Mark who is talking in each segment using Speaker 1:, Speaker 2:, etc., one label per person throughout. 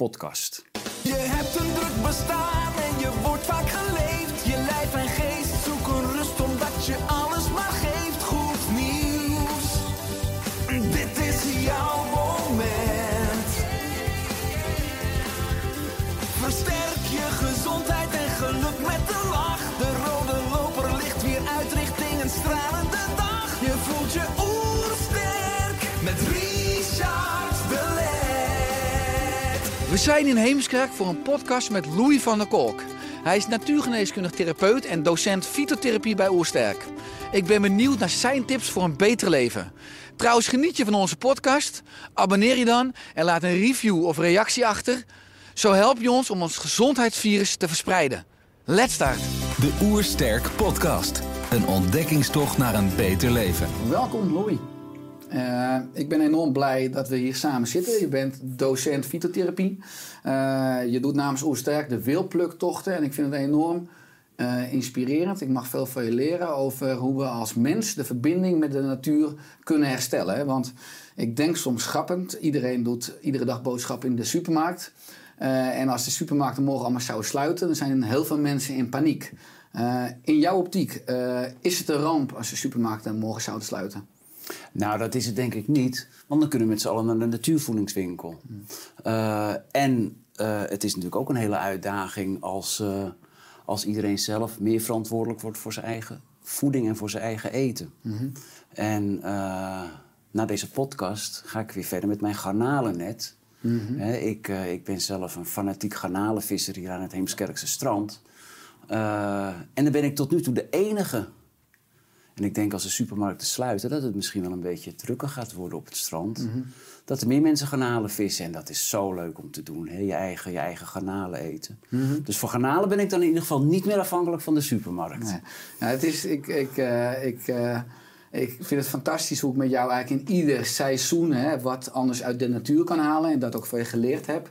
Speaker 1: podcast.
Speaker 2: Je hebt een druk bestaan
Speaker 3: We zijn in Heemskerk voor een podcast met Louis van der Kolk. Hij is natuurgeneeskundig therapeut en docent fytotherapie bij Oersterk. Ik ben benieuwd naar zijn tips voor een beter leven. Trouwens, geniet je van onze podcast? Abonneer je dan en laat een review of reactie achter. Zo help je ons om ons gezondheidsvirus te verspreiden. Let's start!
Speaker 4: De Oersterk Podcast. Een ontdekkingstocht naar een beter leven.
Speaker 3: Welkom Louis. Eh, ik ben enorm blij dat we hier samen zitten. Je bent docent fytotherapie. Eh, je doet namens Oersterk de wielpluktochten. En ik vind het enorm eh, inspirerend. Ik mag veel van je leren over hoe we als mens de verbinding met de natuur kunnen herstellen. Want ik denk soms grappend. Iedereen doet iedere dag boodschappen in de supermarkt. En als de supermarkten morgen allemaal zouden sluiten, dan zijn heel veel mensen in paniek. In jouw optiek, is het een ramp als de supermarkten morgen zouden sluiten?
Speaker 1: Nou, dat is het denk ik niet, want dan kunnen we met z'n allen naar de natuurvoedingswinkel. Eh, en eh, het is natuurlijk ook een hele uitdaging als, eh, als iedereen zelf meer verantwoordelijk wordt voor zijn eigen voeding en voor zijn eigen eten. En eh, na deze podcast ga ik weer verder met mijn garnalennet. Hè, ik, ik ben zelf een fanatiek garnalenvisser hier aan het Heemskerkse strand. En dan ben ik tot nu toe de enige en ik denk als de supermarkten sluiten, dat het misschien wel een beetje drukker gaat worden op het strand. Dat er meer mensen garnalen vissen. En dat is zo leuk om te doen. Hè? Je, eigen, je eigen garnalen eten. Dus voor garnalen ben ik dan in ieder geval niet meer afhankelijk van de supermarkt.
Speaker 3: Nee. Nou, het is, ik, ik, eh, ik, eh, ik vind het fantastisch hoe ik met jou eigenlijk in ieder seizoen hè, wat anders uit de natuur kan halen. En dat ook voor je geleerd heb.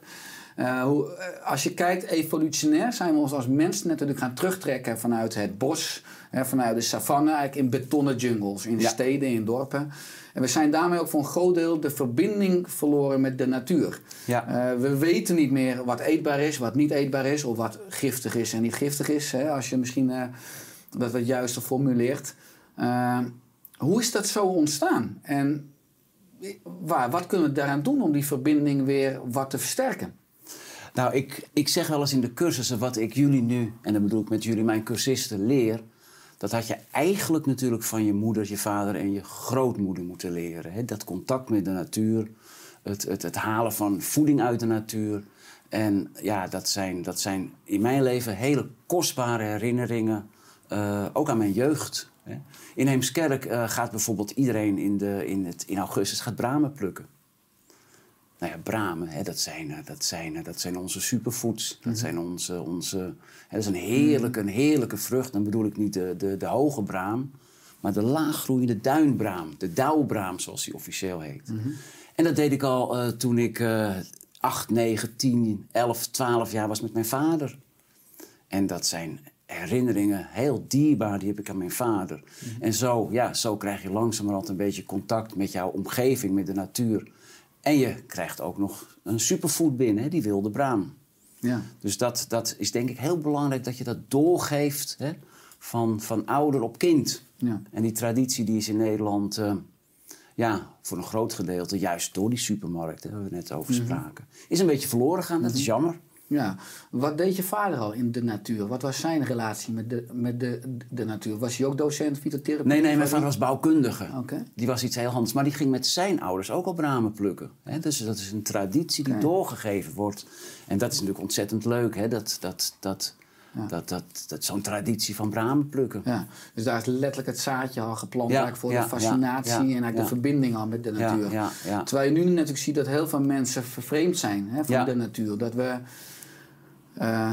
Speaker 3: Eh, hoe, eh, als je kijkt, evolutionair zijn we ons als mens natuurlijk gaan terugtrekken vanuit het bos, hè, vanuit de savanne, eigenlijk in betonnen jungles, in
Speaker 1: Ja.
Speaker 3: steden, in dorpen. En we zijn daarmee ook voor een groot deel de verbinding verloren met de natuur.
Speaker 1: Ja.
Speaker 3: Eh, we weten niet meer wat eetbaar is, wat niet eetbaar is, of wat giftig is en niet giftig is. Hè, als je misschien eh, dat wat juister formuleert. Hoe is dat zo ontstaan? En waar, wat kunnen we daaraan doen om die verbinding weer wat te versterken?
Speaker 1: Nou, ik, ik zeg wel eens in de cursussen wat ik jullie nu, en dan bedoel ik met jullie mijn cursisten, leer. Dat had je eigenlijk natuurlijk van je moeder, je vader en je grootmoeder moeten leren. Hè? Dat contact met de natuur, het, het, het halen van voeding uit de natuur. En ja, dat zijn, dat zijn in mijn leven hele kostbare herinneringen, eh, ook aan mijn jeugd. Hè? In Heemskerk eh, gaat bijvoorbeeld iedereen in, de, in, het, in augustus gaat bramen plukken. Nou ja, bramen, hè, dat, zijn, eh, dat, zijn, eh, dat zijn onze superfoods. Dat zijn onze... onze hè, dat is een heerlijke, een heerlijke vrucht. Dan bedoel ik niet de, de, de hoge braam, maar de laaggroeiende duinbraam. De dauwbraam, zoals die officieel heet. En dat deed ik al eh, toen ik eh 8, 9, 10, 11, 12 jaar was met mijn vader. En dat zijn herinneringen, heel dierbaar, die heb ik aan mijn vader. En zo, ja, zo krijg je langzamerhand een beetje contact met jouw omgeving, met de natuur. En je krijgt ook nog een superfood binnen, hè, die wilde braam.
Speaker 3: Ja.
Speaker 1: Dus dat, dat is denk ik heel belangrijk dat je dat doorgeeft hè, van, van ouder op kind.
Speaker 3: Ja.
Speaker 1: En die traditie die is in Nederland eh, ja, voor een groot gedeelte, juist door die supermarkten, waar we net over spraken, is een beetje verloren gegaan. Dat is jammer.
Speaker 3: Ja. Wat deed je vader al in de natuur? Wat was zijn relatie met de, met de, de natuur? Was hij ook docent fytotherapie?
Speaker 1: Nee, nee, mijn vader was bouwkundige.
Speaker 3: Oké.
Speaker 1: Die was iets heel anders. Maar die ging met zijn ouders ook al bramen plukken. Dus dat is een traditie die doorgegeven wordt. En dat is natuurlijk ontzettend leuk. Hè? Dat, dat, dat, dat, dat, dat, zo'n traditie van bramen plukken.
Speaker 3: Ja, dus daar is letterlijk het zaadje al geplant
Speaker 1: Ja,
Speaker 3: voor de fascinatie en eigenlijk de verbinding al met de natuur. Terwijl je nu natuurlijk ziet dat heel veel mensen vervreemd zijn hè, van de natuur. Dat we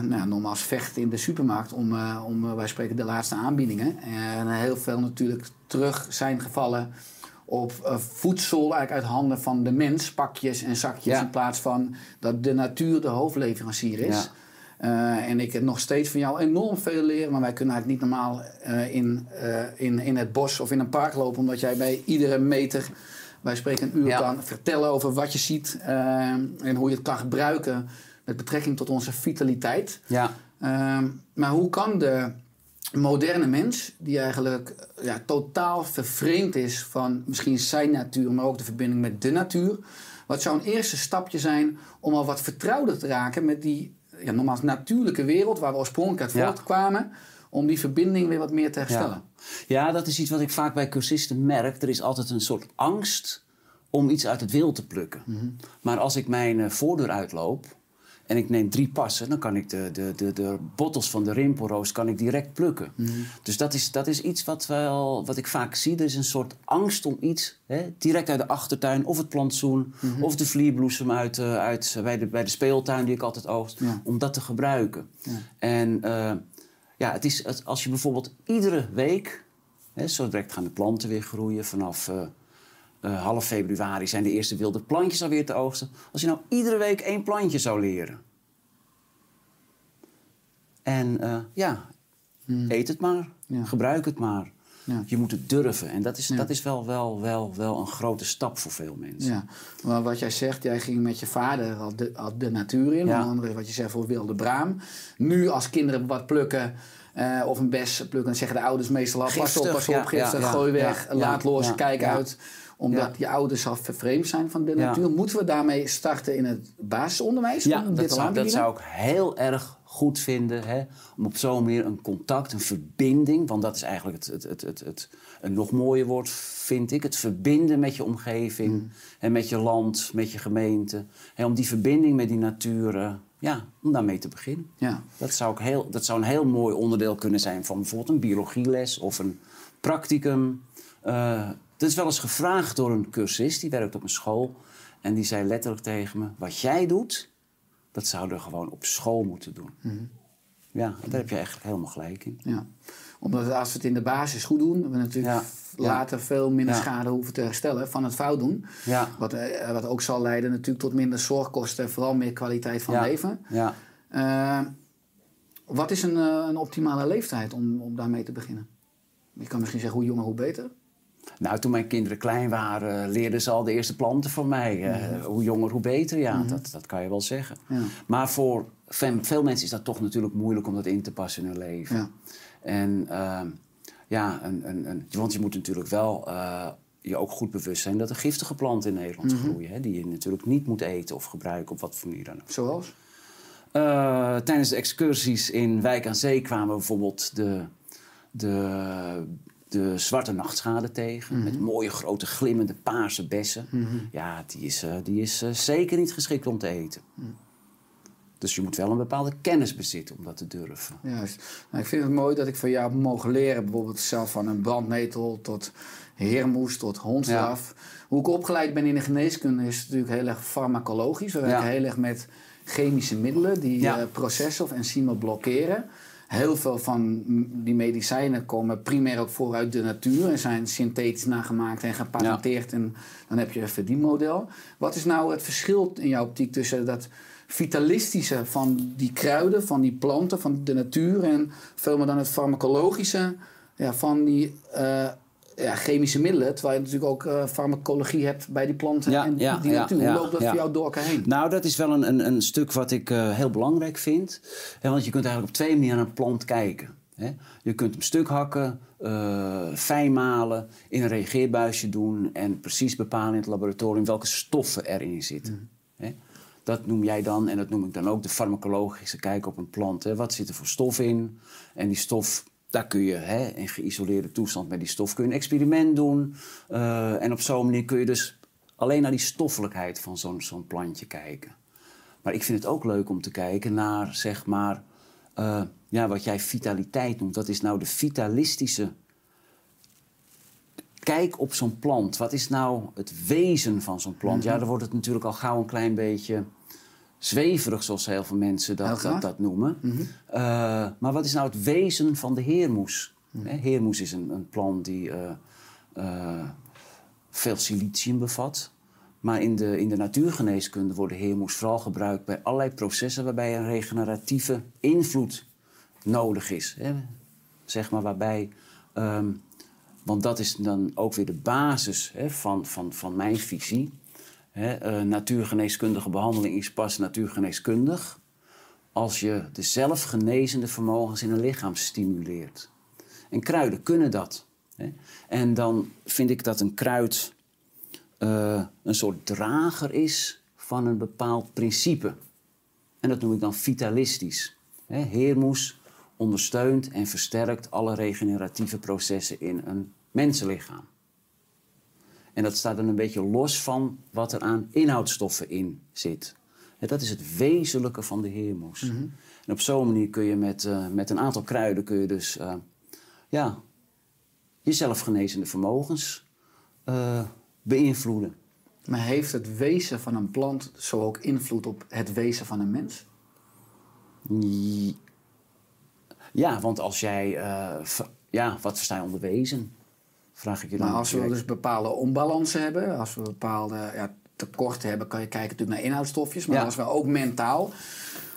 Speaker 3: nou, nogmaals vecht in de supermarkt om, eh, om eh, wij spreken de laatste aanbiedingen. En heel veel natuurlijk terug zijn gevallen op eh, voedsel eigenlijk uit handen van de mens, pakjes en zakjes,
Speaker 1: Ja.
Speaker 3: in plaats van dat de natuur de hoofdleverancier is.
Speaker 1: Ja.
Speaker 3: Eh, en ik heb nog steeds van jou enorm veel leren, maar wij kunnen eigenlijk niet normaal eh, in, eh, in, in het bos of in een park lopen, omdat jij bij iedere meter, wij spreken een uur,
Speaker 1: Ja.
Speaker 3: kan vertellen over wat je ziet eh, en hoe je het kan gebruiken met betrekking tot onze vitaliteit.
Speaker 1: Ja,
Speaker 3: Ehm, maar hoe kan de moderne mens, die eigenlijk ja, totaal vervreemd is van misschien zijn natuur, maar ook de verbinding met de natuur, wat zou een eerste stapje zijn om al wat vertrouwder te raken met die ja, nogmaals natuurlijke wereld waar we oorspronkelijk uit
Speaker 1: Ja.
Speaker 3: voortkwamen, om die verbinding weer wat meer te herstellen?
Speaker 1: Ja. ja, dat is iets wat ik vaak bij cursisten merk. Er is altijd een soort angst om iets uit het wild te plukken. Maar als ik mijn eh, voordeur uitloop en ik neem drie passen... dan kan ik de, de, de, de bottels van de rimpelroos kan ik direct plukken. Dus dat is, dat is iets wat, wel, wat ik vaak zie. Er is een soort angst om iets hè, direct uit de achtertuin... of het plantsoen of de vlierbloesem uit, eh, uit, bij, de, bij de speeltuin die ik altijd oogst...
Speaker 3: Ja.
Speaker 1: om dat te gebruiken. En... eh, ja, het is als je bijvoorbeeld iedere week, hè, zo direct gaan de planten weer groeien. Vanaf eh, eh, half februari zijn de eerste wilde plantjes alweer te oogsten. Als je nou iedere week één plantje zou leren. En eh, ja, eet het maar,
Speaker 3: Ja.
Speaker 1: gebruik het maar.
Speaker 3: Ja.
Speaker 1: Je moet het durven. En dat is,
Speaker 3: Ja.
Speaker 1: dat is wel, wel, wel, wel een grote stap voor veel mensen.
Speaker 3: Ja, maar wat jij zegt, jij ging met je vader al de, al de natuur in.
Speaker 1: Ja.
Speaker 3: Onder andere wat je zegt voor wilde braam. Nu als kinderen wat plukken eh, of een bes plukken, dan zeggen de ouders meestal al... pas op, pas op, giftig,
Speaker 1: ja,
Speaker 3: gooi weg, laat los, kijk uit. Omdat
Speaker 1: Ja.
Speaker 3: die ouders al vervreemd zijn van de natuur. Moeten we daarmee starten in het basisonderwijs?
Speaker 1: Ja,
Speaker 3: dit
Speaker 1: dat zou, dat zou ik heel erg goed vinden. Hè? Om op zo'n manier een contact, een verbinding... want dat is eigenlijk het, het, het, het, een nog mooier woord, vind ik. Het verbinden met je omgeving
Speaker 3: Mm.
Speaker 1: en met je land, met je gemeente. Hè, om die verbinding met die natuur, eh, ja, om daarmee te beginnen.
Speaker 3: Ja.
Speaker 1: Dat zou, ik heel, dat zou een heel mooi onderdeel kunnen zijn van bijvoorbeeld een biologieles of een practicum. Eh dat is wel eens gevraagd door een cursist, die werkt op een school. En die zei letterlijk tegen me: Wat jij doet, dat zouden we gewoon op school moeten doen. Ja, en daar heb je eigenlijk helemaal gelijk in.
Speaker 3: Ja. Omdat als we het in de basis goed doen, we natuurlijk
Speaker 1: Ja.
Speaker 3: later veel minder
Speaker 1: Ja.
Speaker 3: schade hoeven te herstellen van het fout doen.
Speaker 1: Ja.
Speaker 3: Wat, eh, wat ook zal leiden natuurlijk tot minder zorgkosten en vooral meer kwaliteit van
Speaker 1: ja.
Speaker 3: leven.
Speaker 1: Ja.
Speaker 3: Eh, wat is een, eh, een optimale leeftijd om, om daarmee te beginnen? Je kan misschien zeggen hoe jonger hoe beter.
Speaker 1: Nou, toen mijn kinderen klein waren, leerden ze al de eerste planten van mij. Eh, Hoe jonger, hoe beter, ja, dat, dat kan je wel zeggen.
Speaker 3: Ja.
Speaker 1: Maar voor ve- veel mensen is dat toch natuurlijk moeilijk om dat in te passen in hun leven.
Speaker 3: Ja.
Speaker 1: En ehm, ja, een, een, een, want je moet natuurlijk wel eh, je ook goed bewust zijn dat er giftige planten in Nederland groeien. Hè, die je natuurlijk niet moet eten of gebruiken op wat voor manier dan ook.
Speaker 3: Zoals?
Speaker 1: Eh, tijdens de excursies in Wijk aan Zee kwamen bijvoorbeeld de, de, de zwarte nachtschade tegen. Met mooie grote glimmende paarse bessen. Ja, die is, eh, die is eh, zeker niet geschikt om te eten. Dus je moet wel een bepaalde kennis bezitten om dat te durven.
Speaker 3: Juist. Nou, ik vind het mooi dat ik van jou mogen leren, bijvoorbeeld zelf van een brandnetel tot heermoes tot hondstraf. Hoe ik opgeleid ben in de geneeskunde is natuurlijk heel erg farmacologisch. We werken
Speaker 1: Ja.
Speaker 3: heel erg met chemische middelen die
Speaker 1: Ja.
Speaker 3: eh, processen of enzymen blokkeren. Heel veel van die medicijnen komen primair ook voor uit de natuur en zijn synthetisch nagemaakt en gepatenteerd. En dan heb je een verdienmodel. Wat is nou het verschil in jouw optiek tussen dat vitalistische van die kruiden, van die planten, van de natuur en veel meer dan het farmacologische ja, van die eh, ja, chemische middelen, terwijl je natuurlijk ook eh, farmacologie hebt bij die planten
Speaker 1: Ja,
Speaker 3: en
Speaker 1: ja,
Speaker 3: die natuur. Hoe loopt dat voor jou door elkaar heen?
Speaker 1: Nou, dat is wel een, een, een stuk wat ik eh, heel belangrijk vind. Want je kunt eigenlijk op twee manieren naar een plant kijken. Hè. Je kunt hem stuk hakken, eh, fijn malen, in een reageerbuisje doen... en precies bepalen in het laboratorium welke stoffen erin zitten. Hè. Dat noem jij dan, en dat noem ik dan ook de farmacologische kijk op een plant. Hè. Wat zit er voor stof in? En die stof, daar kun je hè, in geïsoleerde toestand met die stof kun je een experiment doen. Eh, en op zo'n manier kun je dus alleen naar die stoffelijkheid van zo'n zo'n plantje kijken. Maar ik vind het ook leuk om te kijken naar, zeg maar, eh, ja, wat jij vitaliteit noemt. Wat is nou de vitalistische kijk op zo'n plant? Wat is nou het wezen van zo'n plant? Ja, dan wordt het natuurlijk al gauw een klein beetje zweverig, zoals heel veel mensen dat, dat, dat noemen. Eh, maar wat is nou het wezen van de heermoes? Hè, Heermoes is een, een plant die eh, eh, veel silicium bevat. Maar in de, in de natuurgeneeskunde wordt de heermoes vooral gebruikt bij allerlei processen waarbij een regeneratieve invloed nodig is. Hè? Zeg maar waarbij, ehm, want dat is dan ook weer de basis hè, van, van, van mijn visie. Hè, eh, natuurgeneeskundige behandeling is pas natuurgeneeskundig als je de zelfgenezende vermogens in een lichaam stimuleert. En kruiden kunnen dat. En dan vind ik dat een kruid eh, een soort drager is van een bepaald principe. En dat noem ik dan vitalistisch. Hè, Heermoes ondersteunt en versterkt alle regeneratieve processen in een mensenlichaam. En dat staat dan een beetje los van wat er aan inhoudstoffen in zit. Hè, dat is het wezenlijke van de heermoes. En op zo'n manier kun je met, eh, met een aantal kruiden kun je dus eh, ja, je zelfgenezende vermogens eh, beïnvloeden.
Speaker 3: Maar heeft het wezen van een plant zo ook invloed op het wezen van een mens?
Speaker 1: Ja, want als jij... ja, wat versta je onder wezen? Vraag ik je dan.
Speaker 3: Maar als we dus bepaalde onbalansen hebben, als we bepaalde ja, tekorten hebben, kan je kijken natuurlijk naar inhoudstofjes. Maar
Speaker 1: Ja.
Speaker 3: als we ook mentaal,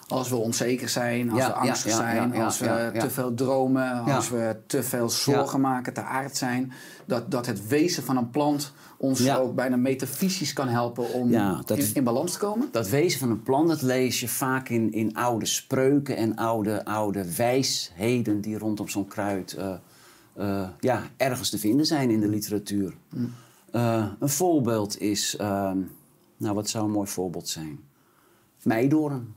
Speaker 3: als we onzeker zijn, als
Speaker 1: Ja,
Speaker 3: we angstig zijn, als we te veel dromen, als we te veel zorgen maken, te aard zijn, dat, dat het wezen van een plant ons
Speaker 1: Ja.
Speaker 3: ook bijna metafysisch kan helpen om
Speaker 1: Ja, dat-
Speaker 3: in, in balans te komen.
Speaker 1: Dat wezen van een plant, dat lees je vaak in, in oude spreuken en oude, oude wijsheden die rondom zo'n kruid eh, eh, ja, ergens te vinden zijn in de literatuur. Eh, een voorbeeld is, ehm, nou wat zou een mooi voorbeeld zijn? Meidoorn.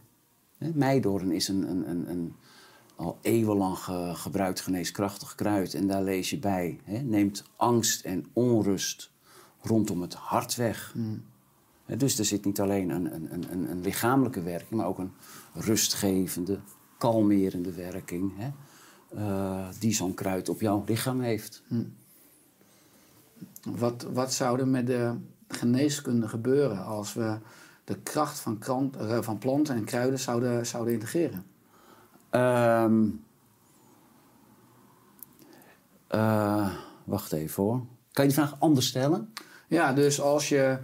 Speaker 1: Hè, Meidoorn is een, een, een, een al eeuwenlang ge- gebruikt geneeskrachtig kruid. En daar lees je bij, neemt angst en onrust rondom het hart weg. Hè, Dus er zit niet alleen een, een, een- een, een lichamelijke werking, maar ook een rustgevende, kalmerende werking. Eh, die zo'n kruid op jouw lichaam heeft.
Speaker 3: Wat, wat zou er met de geneeskunde gebeuren als we de kracht van, krant, eh, van planten en kruiden zouden, zouden integreren?
Speaker 1: Ehm, eh, wacht even hoor. Kan je die vraag anders stellen?
Speaker 3: Ja, dus als je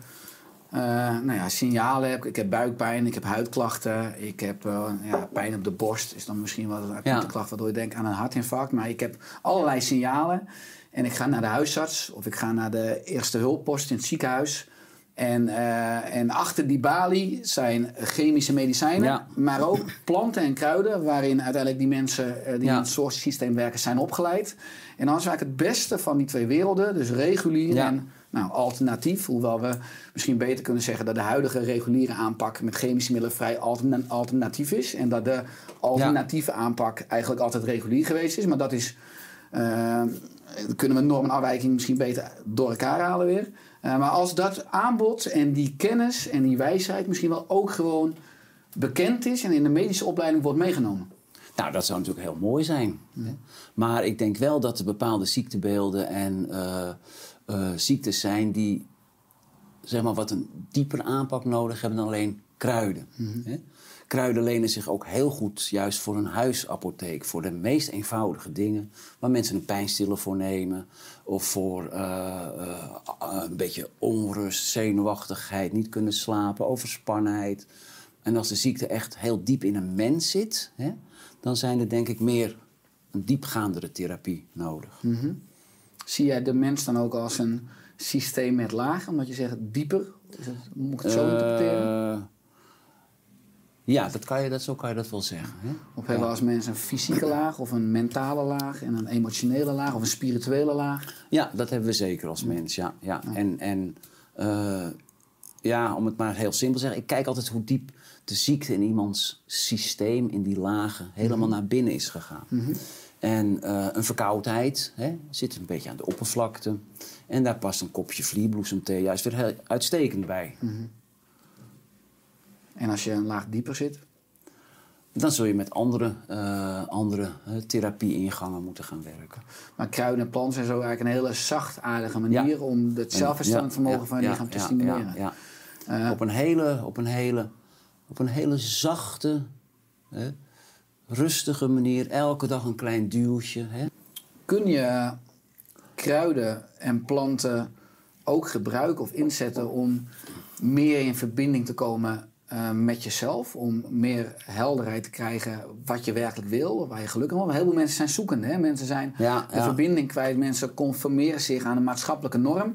Speaker 3: eh, nou ja, signalen hebt, ik heb buikpijn, ik heb huidklachten, ik heb eh, ja, pijn op de borst, is dan misschien wel een acute
Speaker 1: Ja.
Speaker 3: klacht waardoor je denkt aan een hartinfarct. Maar ik heb allerlei signalen en ik ga naar de huisarts of ik ga naar de eerste hulppost in het ziekenhuis. En, eh, en achter die balie zijn chemische medicijnen,
Speaker 1: Ja.
Speaker 3: maar ook planten en kruiden, waarin uiteindelijk die mensen die in het zorgsysteem werken zijn opgeleid. En dan is eigenlijk het beste van die twee werelden, dus regulier
Speaker 1: Ja.
Speaker 3: en nou, alternatief. Hoewel we misschien beter kunnen zeggen dat de huidige reguliere aanpak met chemische middelen vrij alterna- alternatief is. En dat de alternatieve aanpak eigenlijk altijd regulier geweest is. Maar dat is. dan kunnen we norm en afwijking misschien beter door elkaar halen weer. Eh, maar als dat aanbod en die kennis en die wijsheid misschien wel ook gewoon bekend is en in de medische opleiding wordt meegenomen.
Speaker 1: Nou, dat zou natuurlijk heel mooi zijn. Maar ik denk wel dat er bepaalde ziektebeelden en eh, eh, ziektes zijn die zeg maar, wat een dieper aanpak nodig hebben dan alleen kruiden. hè. Kruiden lenen zich ook heel goed juist voor een huisapotheek, voor de meest eenvoudige dingen, waar mensen een pijnstiller voor nemen of voor eh, eh, een beetje onrust, zenuwachtigheid, niet kunnen slapen, overspannenheid. En als de ziekte echt heel diep in een mens zit, hè, dan zijn er denk ik meer een diepgaandere therapie nodig.
Speaker 3: Zie jij de mens dan ook als een systeem met lagen? Omdat je zegt dieper? Moet ik het zo interpreteren?
Speaker 1: Eh, ja, dat kan je, dat, zo kan je dat wel zeggen. Hè?
Speaker 3: Of hebben we als mensen een fysieke laag of een mentale laag en een emotionele laag of een spirituele laag?
Speaker 1: Ja, dat hebben we zeker als mens, ja. ja. En, en eh, ja, om het maar heel simpel te zeggen... ik kijk altijd hoe diep de ziekte in iemands systeem... in die lagen helemaal naar binnen is gegaan. En eh, een verkoudheid hè, zit een beetje aan de oppervlakte. En daar past een kopje vlierbloesemthee juist weer heel uitstekend bij.
Speaker 3: En als je een laag dieper zit?
Speaker 1: Dan zul je met andere, eh, andere eh, therapie-ingangen moeten gaan werken.
Speaker 3: Maar kruiden en planten zijn zo eigenlijk een hele zachtaardige manier
Speaker 1: Ja.
Speaker 3: om het zelfherstellend
Speaker 1: Ja,
Speaker 3: van je lichaam te stimuleren.
Speaker 1: ja, ja. op, een hele, op een hele op een hele zachte, hè, rustige manier, elke dag een klein duwtje. Hè.
Speaker 3: Kun je kruiden en planten ook gebruiken of inzetten om meer in verbinding te komen eh, met jezelf? Om meer helderheid te krijgen wat je werkelijk wil, waar je gelukkig van wordt. Heel veel mensen zijn zoekende. Hè? Mensen zijn
Speaker 1: Ja,
Speaker 3: de
Speaker 1: ja.
Speaker 3: verbinding kwijt. Mensen conformeren zich aan een maatschappelijke norm.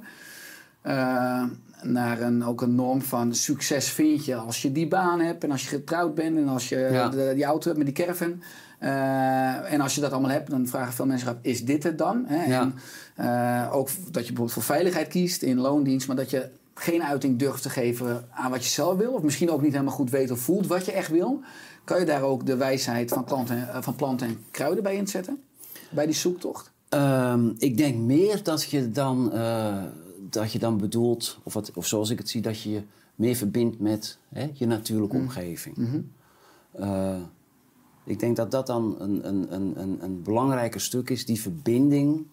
Speaker 3: Eh, naar een, ook een norm van succes vind je als je die baan hebt en als je getrouwd bent en als je
Speaker 1: Ja.
Speaker 3: de- die auto hebt met die caravan. Eh, en als je dat allemaal hebt, dan vragen veel mensen af, is dit het dan? Hè?
Speaker 1: Ja.
Speaker 3: En, eh, ook dat je bijvoorbeeld voor veiligheid kiest in loondienst, maar dat je geen uiting durft te geven aan wat je zelf wil. Of misschien ook niet helemaal goed weet of voelt wat je echt wil. Kan je daar ook de wijsheid van planten, eh, van planten en kruiden bij inzetten? Bij die zoektocht?
Speaker 1: Ehm, ik denk meer dat je dan, dat je dan bedoelt, of, wat, of zoals ik het zie, dat je je meer verbindt met hè, je natuurlijke omgeving. Eh, ik denk dat dat dan een, een, een, een, belangrijker stuk is, die verbinding.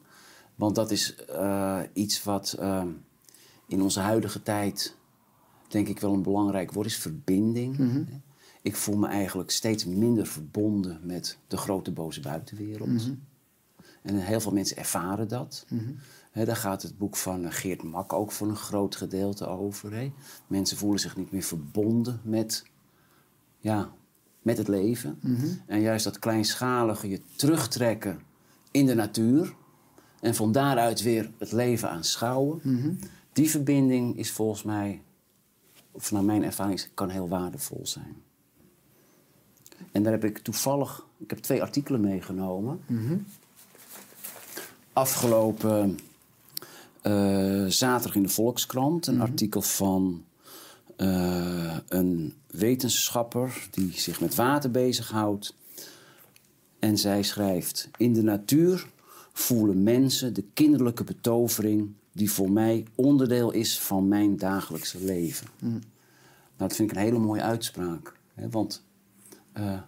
Speaker 1: Want dat is eh, iets wat ehm, in onze huidige tijd, denk ik, wel een belangrijk woord is: verbinding. hè. Ik voel me eigenlijk steeds minder verbonden met de grote boze buitenwereld. En heel veel mensen ervaren dat. Daar gaat het boek van eh, Geert Mak ook voor een groot gedeelte over. Mensen voelen zich niet meer verbonden met, ja, met het leven. En juist dat kleinschalige, je terugtrekken in de natuur... en van daaruit weer het leven aanschouwen... die verbinding is volgens mij, of naar mijn ervaring, kan heel waardevol zijn. En daar heb ik toevallig, ik heb twee artikelen meegenomen afgelopen eh, zaterdag in de Volkskrant een artikel van eh, een wetenschapper die zich met water bezighoudt. En zij schrijft: In de natuur voelen mensen de kinderlijke betovering die voor mij onderdeel is van mijn dagelijkse leven. Nou, dat vind ik een hele mooie uitspraak. Hè? Want eh,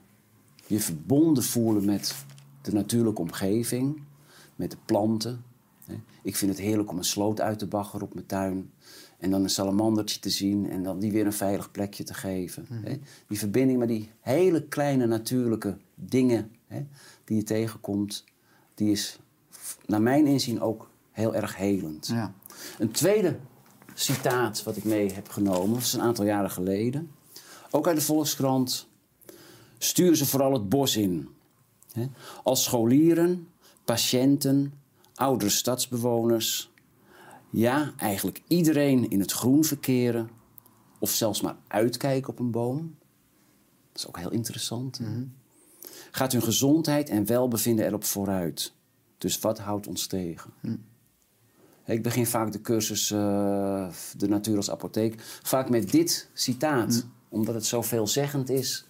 Speaker 1: je verbonden voelen met de natuurlijke omgeving, met de planten. Ik vind het heerlijk om een sloot uit te baggeren op mijn tuin. En dan een salamandertje te zien en dan die weer een veilig plekje te geven. Hè. Die verbinding met die hele kleine natuurlijke dingen hè, die je tegenkomt, die is naar mijn inzien ook heel erg helend.
Speaker 3: Ja.
Speaker 1: Een tweede citaat wat ik mee heb genomen, dat is een aantal jaren geleden. Ook uit de Volkskrant. Stuur ze vooral het bos in. Hè? Als scholieren, patiënten, oudere stadsbewoners. Ja, eigenlijk iedereen in het groen verkeren. Of zelfs maar uitkijken op een boom. Dat is ook heel interessant. hè? Gaat hun gezondheid en welbevinden erop vooruit. Dus wat houdt ons tegen? Ik begin vaak de cursus eh, De Natuur als Apotheek vaak met dit citaat. Omdat het zo veelzeggend is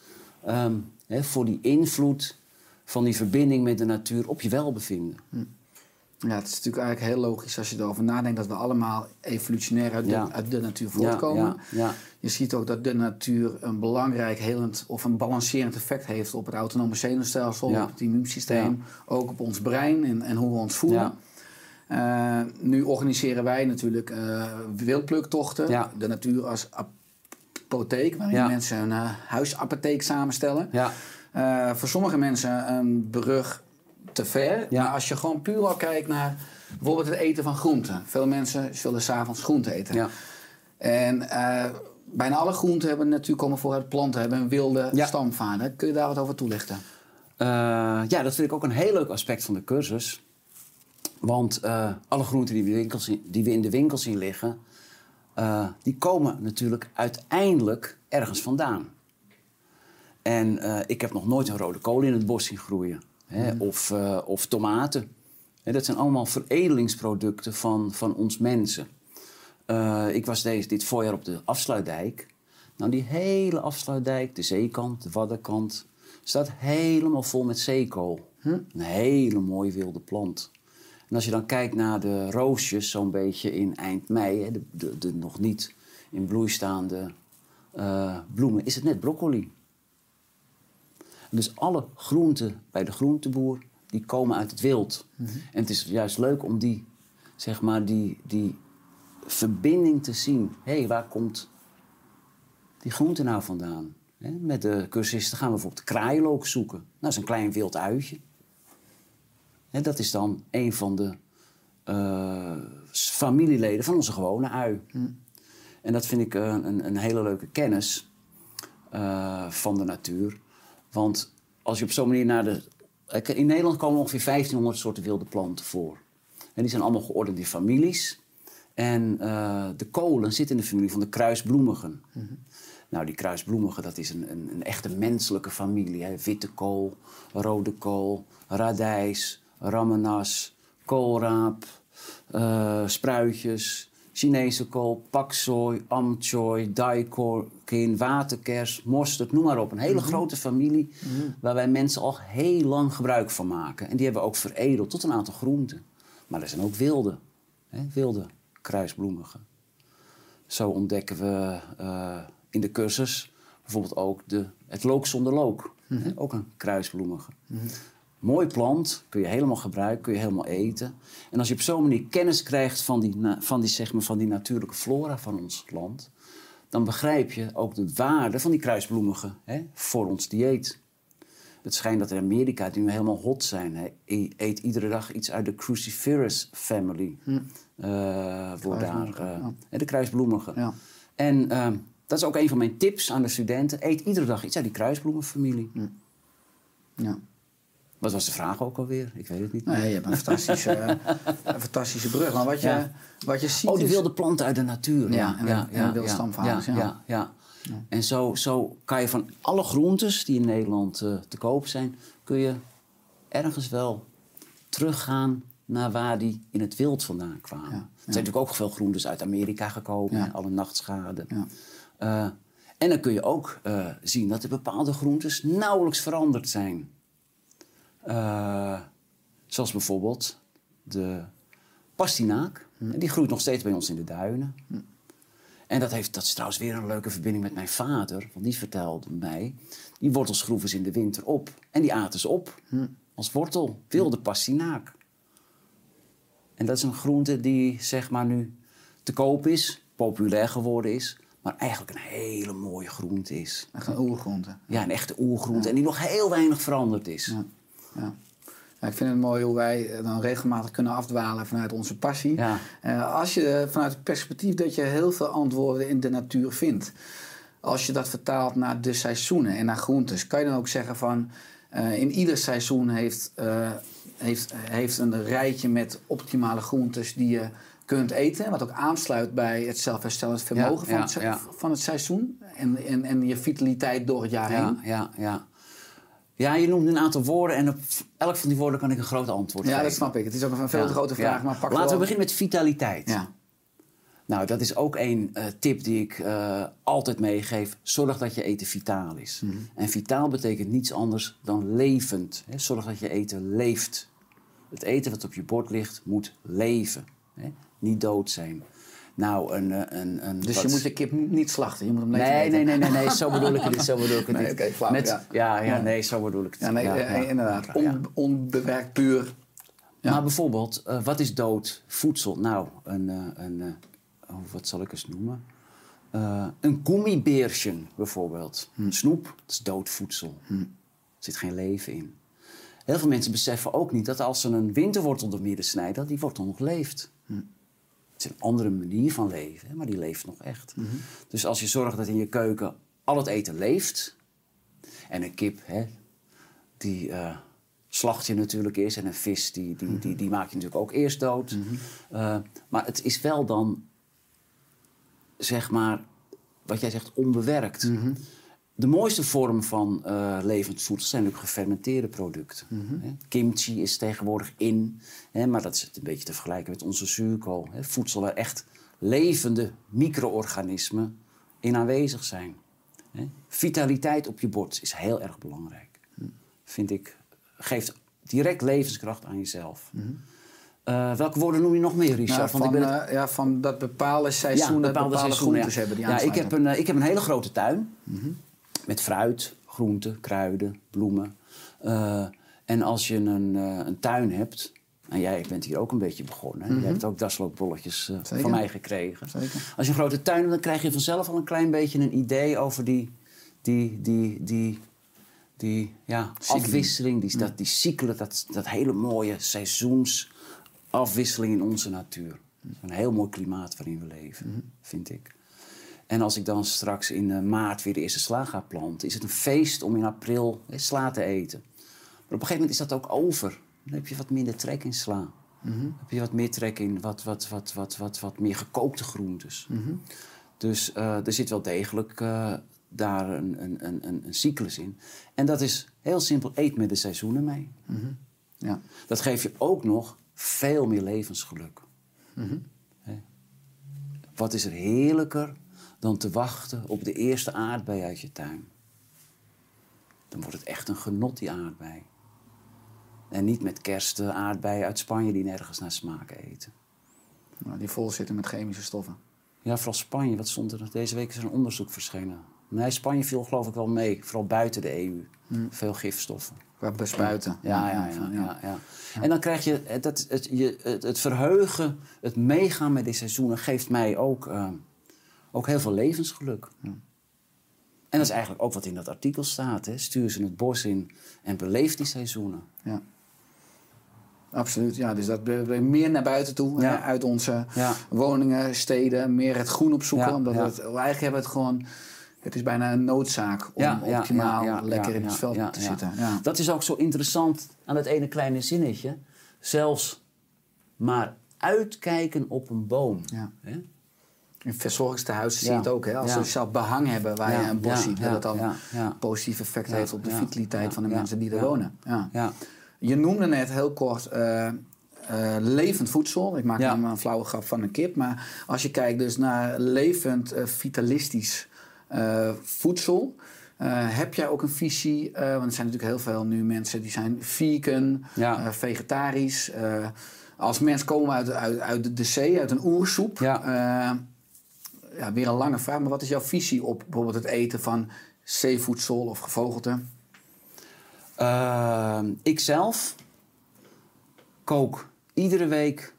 Speaker 1: ehm, hè, voor die invloed van die verbinding met de natuur op je welbevinden.
Speaker 3: Ja, het is natuurlijk eigenlijk heel logisch als je erover nadenkt dat we allemaal evolutionair uit de,
Speaker 1: Ja.
Speaker 3: uit de natuur voortkomen.
Speaker 1: Ja, ja,
Speaker 3: Je ziet ook dat de natuur een belangrijk helend of een balancerend effect heeft op het autonome zenuwstelsel, op het immuunsysteem, ook op ons brein en, en hoe we ons voelen. Eh, nu organiseren wij natuurlijk eh wildpluktochten, de natuur als apotheek, waarin mensen een eh, huisapotheek samenstellen.
Speaker 1: Ja.
Speaker 3: Voor sommige mensen een brug te ver.
Speaker 1: Ja.
Speaker 3: Maar als je gewoon puur al kijkt naar bijvoorbeeld het eten van groenten. Veel mensen zullen s'avonds groenten eten.
Speaker 1: Ja.
Speaker 3: En eh, bijna alle groenten hebben natuurlijk komen voor uit planten, hebben een wilde
Speaker 1: Ja.
Speaker 3: stamvader. Kun je daar wat over toelichten?
Speaker 1: Eh, ja, dat vind ik ook een heel leuk aspect van de cursus. Want eh, alle groenten die we, winkels die we in de winkel zien liggen, die komen natuurlijk uiteindelijk ergens vandaan. En ik heb nog nooit een rode kool in het bos zien groeien. Hè, of, eh, of tomaten. Hè, dat zijn allemaal veredelingsproducten van, van ons mensen. Eh, ik was deze, dit voorjaar op de afsluitdijk. Nou, die hele afsluitdijk, de zeekant, de waddenkant, staat helemaal vol met zeekool. Een hele mooie wilde plant. En als je dan kijkt naar de roosjes, zo'n beetje in eind mei, hè, de, de, de nog niet in bloei staande eh, bloemen, is het net broccoli. Dus alle groenten bij de groenteboer, die komen uit het wild. En het is juist leuk om die, zeg maar, die, die verbinding te zien. Hé, hey, waar komt die groente nou vandaan? Met de cursisten gaan we bijvoorbeeld kraaienlook zoeken. Nou, dat is een klein wild uitje. Dat is dan een van de eh, familieleden van onze gewone ui. En dat vind ik eh, een, een hele leuke kennis eh, van de natuur. Want als je op zo'n manier naar de... In Nederland komen ongeveer 1500 soorten wilde planten voor. En die zijn allemaal geordend in families. En eh, de kolen zitten in de familie van de kruisbloemigen. Nou, die kruisbloemigen, dat is een, een, een echte menselijke familie. Hè. Witte kool, rode kool, radijs, ramenas, koolraap, eh, spruitjes, Chinese kool, paksoi, amchoy, daikon, waterkers, mosterd, noem maar op. Een hele grote familie waar wij mensen al heel lang gebruik van maken. En die hebben we ook veredeld tot een aantal groenten. Maar er zijn ook wilde, hè, wilde kruisbloemigen. Zo ontdekken we eh, in de cursus bijvoorbeeld ook de, het look zonder look. Hè, ook een kruisbloemige. Mooi plant, kun je helemaal gebruiken, kun je helemaal eten. En als je op zo'n manier kennis krijgt van die, van, die, zeg maar, van die natuurlijke flora van ons land... dan begrijp je ook de waarde van die kruisbloemigen hè, voor ons dieet. Het schijnt dat in Amerika, die nu helemaal hot zijn... Hè, eet iedere dag iets uit de cruciferous family. eh, wordt daar, eh,
Speaker 3: ja.
Speaker 1: de kruisbloemige.
Speaker 3: Ja.
Speaker 1: En ehm, dat is ook een van mijn tips aan de studenten. Eet iedere dag iets uit die kruisbloemenfamilie.
Speaker 3: Ja.
Speaker 1: Wat was de vraag ook alweer? Ik weet het niet.
Speaker 3: Nee, je hebt een fantastische, een fantastische brug. Maar wat je,
Speaker 1: Ja.
Speaker 3: wat je ziet
Speaker 1: Oh, die wilde planten uit de natuur.
Speaker 3: Ja, en de- de wilde stamvaders,
Speaker 1: Ja,
Speaker 3: ja.
Speaker 1: En zo, zo kan je van alle groentes die in Nederland eh, te koop zijn... kun je ergens wel teruggaan naar waar die in het wild vandaan kwamen. Er zijn natuurlijk ook veel groentes uit Amerika gekomen. Alle nachtschade.
Speaker 3: Ja.
Speaker 1: Eh, en dan kun je ook eh, zien dat er bepaalde groentes nauwelijks veranderd zijn. Eh, zoals bijvoorbeeld de pastinaak. Die groeit nog steeds bij ons in de duinen. En dat, heeft, dat is trouwens weer een leuke verbinding met mijn vader. Want die vertelde mij... die wortels groeven ze in de winter op. En die aten ze op. Als wortel. Wilde pastinaak. En dat is een groente die zeg maar nu te koop is. Populair geworden is. Maar eigenlijk een hele mooie groente is.
Speaker 3: Echt een oergroente.
Speaker 1: Ja, een echte oergroente. En die nog heel weinig veranderd is.
Speaker 3: Ja. Ja. Ja, ik vind het mooi hoe wij eh, dan regelmatig kunnen afdwalen vanuit onze passie.
Speaker 1: Ja.
Speaker 3: Eh, als je vanuit het perspectief dat je heel veel antwoorden in de natuur vindt. Als je dat vertaalt naar de seizoenen en naar groentes, kan je dan ook zeggen van eh, in ieder seizoen heeft, eh, heeft, heeft een rijtje met optimale groentes die je kunt eten. Wat ook aansluit bij het zelfherstellend vermogen
Speaker 1: Ja,
Speaker 3: van,
Speaker 1: ja,
Speaker 3: het,
Speaker 1: ja.
Speaker 3: van het seizoen. En, en, en je vitaliteit door het jaar
Speaker 1: Ja,
Speaker 3: heen.
Speaker 1: ja, ja. Ja, je noemt een aantal woorden en op elk van die woorden kan ik een groot antwoord
Speaker 3: Ja,
Speaker 1: geven.
Speaker 3: dat snap ik. Het is ook een veel
Speaker 1: Ja,
Speaker 3: te grote vraag,
Speaker 1: ja.
Speaker 3: maar pak
Speaker 1: Laten we beginnen met vitaliteit.
Speaker 3: Ja.
Speaker 1: Nou, dat is ook een eh, tip die ik eh, altijd meegeef. Zorg dat je eten vitaal is.
Speaker 3: Mhm.
Speaker 1: En vitaal betekent niets anders dan levend. Hè? Zorg dat je eten leeft. Het eten wat op je bord ligt moet leven. Hè? Niet dood zijn. Nou, een... eh, een, een
Speaker 3: Dus
Speaker 1: wat-
Speaker 3: je moet de kip niet slachten, je moet hem
Speaker 1: Nee, nee, nee, nee, nee, zo bedoel ik het niet. Zo bedoel ik het
Speaker 3: Nee, flauw,
Speaker 1: Met,
Speaker 3: ja.
Speaker 1: ja. Nee, zo bedoel ik het.
Speaker 3: Ja, nee,
Speaker 1: Ja,
Speaker 3: eh,
Speaker 1: ja.
Speaker 3: inderdaad. On, onbewerkt puur. Ja.
Speaker 1: Maar bijvoorbeeld, eh, wat is dood voedsel? Nou, een, een oh, wat zal ik eens noemen? Een gummibeertje bijvoorbeeld.
Speaker 3: Hm.
Speaker 1: Snoep, dat is dood voedsel. Er zit geen leven in. Heel veel mensen beseffen ook niet dat als ze een winterwortel door midden snijden, dat die wortel nog leeft.
Speaker 3: Hm.
Speaker 1: Is een andere manier van leven, maar die leeft nog echt.
Speaker 3: Mhm.
Speaker 1: Dus als je zorgt dat in je keuken al het eten leeft, en een kip, hè, die eh, slacht je natuurlijk eerst. En een vis, die, die, die, die maak je natuurlijk ook eerst dood. Eh, maar het is wel dan, zeg maar, wat jij zegt, onbewerkt. De mooiste vorm van eh, levend voedsel zijn natuurlijk gefermenteerde producten. Hè. Kimchi is tegenwoordig in, hè, maar dat is een beetje te vergelijken met onze zuurkool. Hè. Voedsel waar echt levende micro-organismen in aanwezig zijn. Hè. Vitaliteit op je bord is heel erg belangrijk. Vind ik, geeft direct levenskracht aan jezelf. Eh, welke woorden noem je nog meer, Richard?
Speaker 3: Nou,
Speaker 1: Want
Speaker 3: van,
Speaker 1: ik ben het-
Speaker 3: eh, ja, van dat bepaalde seizoenen bepaalde,
Speaker 1: seizoenen,
Speaker 3: groentes
Speaker 1: ja.
Speaker 3: hebben die
Speaker 1: ja, ik, heb een, ik heb een hele grote tuin. Met fruit, groenten, kruiden, bloemen. Eh, en als je een, eh, een tuin hebt... En jij bent hier ook een beetje begonnen. Je hebt ook daslookbolletjes eh, van mij gekregen.
Speaker 3: Zeker.
Speaker 1: Als je een grote tuin hebt, dan krijg je vanzelf al een klein beetje een idee over die die, die, die, die ja, afwisseling, die, dat, die cyclen, dat, dat hele mooie seizoensafwisseling in onze natuur. Een heel mooi klimaat waarin we leven, vind ik. En als ik dan straks in eh, maart weer de eerste sla ga planten, is het een feest om in april eh, sla te eten. Maar op een gegeven moment is dat ook over. Dan heb je wat minder trek in sla. Dan heb je wat meer trek in wat, wat, wat, wat, wat, wat meer gekookte groentes. Dus eh, er zit wel degelijk eh, daar een, een, een, een, een cyclus in. En dat is heel simpel, eet met de seizoenen mee.
Speaker 3: Ja.
Speaker 1: Dat geeft je ook nog veel meer levensgeluk. Hè? Wat is er heerlijker dan te wachten op de eerste aardbei uit je tuin? Dan wordt het echt een genot, die aardbei. En niet met kerst de aardbeien uit Spanje die nergens naar smaken eten.
Speaker 3: Nou, die vol zitten met chemische stoffen.
Speaker 1: Ja, vooral Spanje. Wat stond er? Deze week is er een onderzoek verschenen. Nee, Spanje viel geloof ik wel mee. Vooral buiten de EU. Veel gifstoffen.
Speaker 3: Qua bespuiten.
Speaker 1: Ja, ja, ja, ja, ja. En dan krijg je eh, dat, het, je, het, het verheugen, het meegaan met die seizoenen geeft mij ook, eh, ook heel veel levensgeluk. En dat is eigenlijk ook wat in dat artikel staat. Hè. Stuur ze het bos in en beleef die seizoenen.
Speaker 3: Ja. Absoluut, ja. Dus dat we meer naar buiten toe,
Speaker 1: Ja.
Speaker 3: hè, uit onze
Speaker 1: Ja.
Speaker 3: woningen, steden, meer het groen opzoeken.
Speaker 1: Ja,
Speaker 3: omdat
Speaker 1: ja.
Speaker 3: het, eigenlijk hebben we het gewoon, het is bijna een noodzaak om
Speaker 1: Ja, ja,
Speaker 3: optimaal
Speaker 1: ja, ja,
Speaker 3: lekker
Speaker 1: ja,
Speaker 3: in het
Speaker 1: ja,
Speaker 3: veld
Speaker 1: ja,
Speaker 3: te
Speaker 1: ja.
Speaker 3: zitten. Ja.
Speaker 1: Dat is ook zo interessant aan het ene kleine zinnetje. Zelfs maar uitkijken op een boom.
Speaker 3: Ja.
Speaker 1: Hè?
Speaker 3: In verzorgingstehuizen zie je het ook. Hè? Als ze zelf behang hebben waar je een bos ziet, dat het dan een positief effect heeft op de vitaliteit van de mensen die er wonen. Ja.
Speaker 1: Ja.
Speaker 3: Je noemde net heel kort eh, eh, levend voedsel. Ik maak
Speaker 1: Ja.
Speaker 3: nou een flauwe grap van een kip. Maar als je kijkt dus naar levend, eh, vitalistisch voedsel... heb jij ook een visie? want er zijn natuurlijk heel veel nu mensen die zijn vegan,
Speaker 1: Ja.
Speaker 3: vegetarisch. als mensen komen uit, uit, uit de zee, uit een oersoep...
Speaker 1: Ja.
Speaker 3: Ja, weer een lange vraag, maar wat is jouw visie op bijvoorbeeld het eten van zeevoedsel of gevogelte?
Speaker 1: Ehm, ik zelf kook iedere week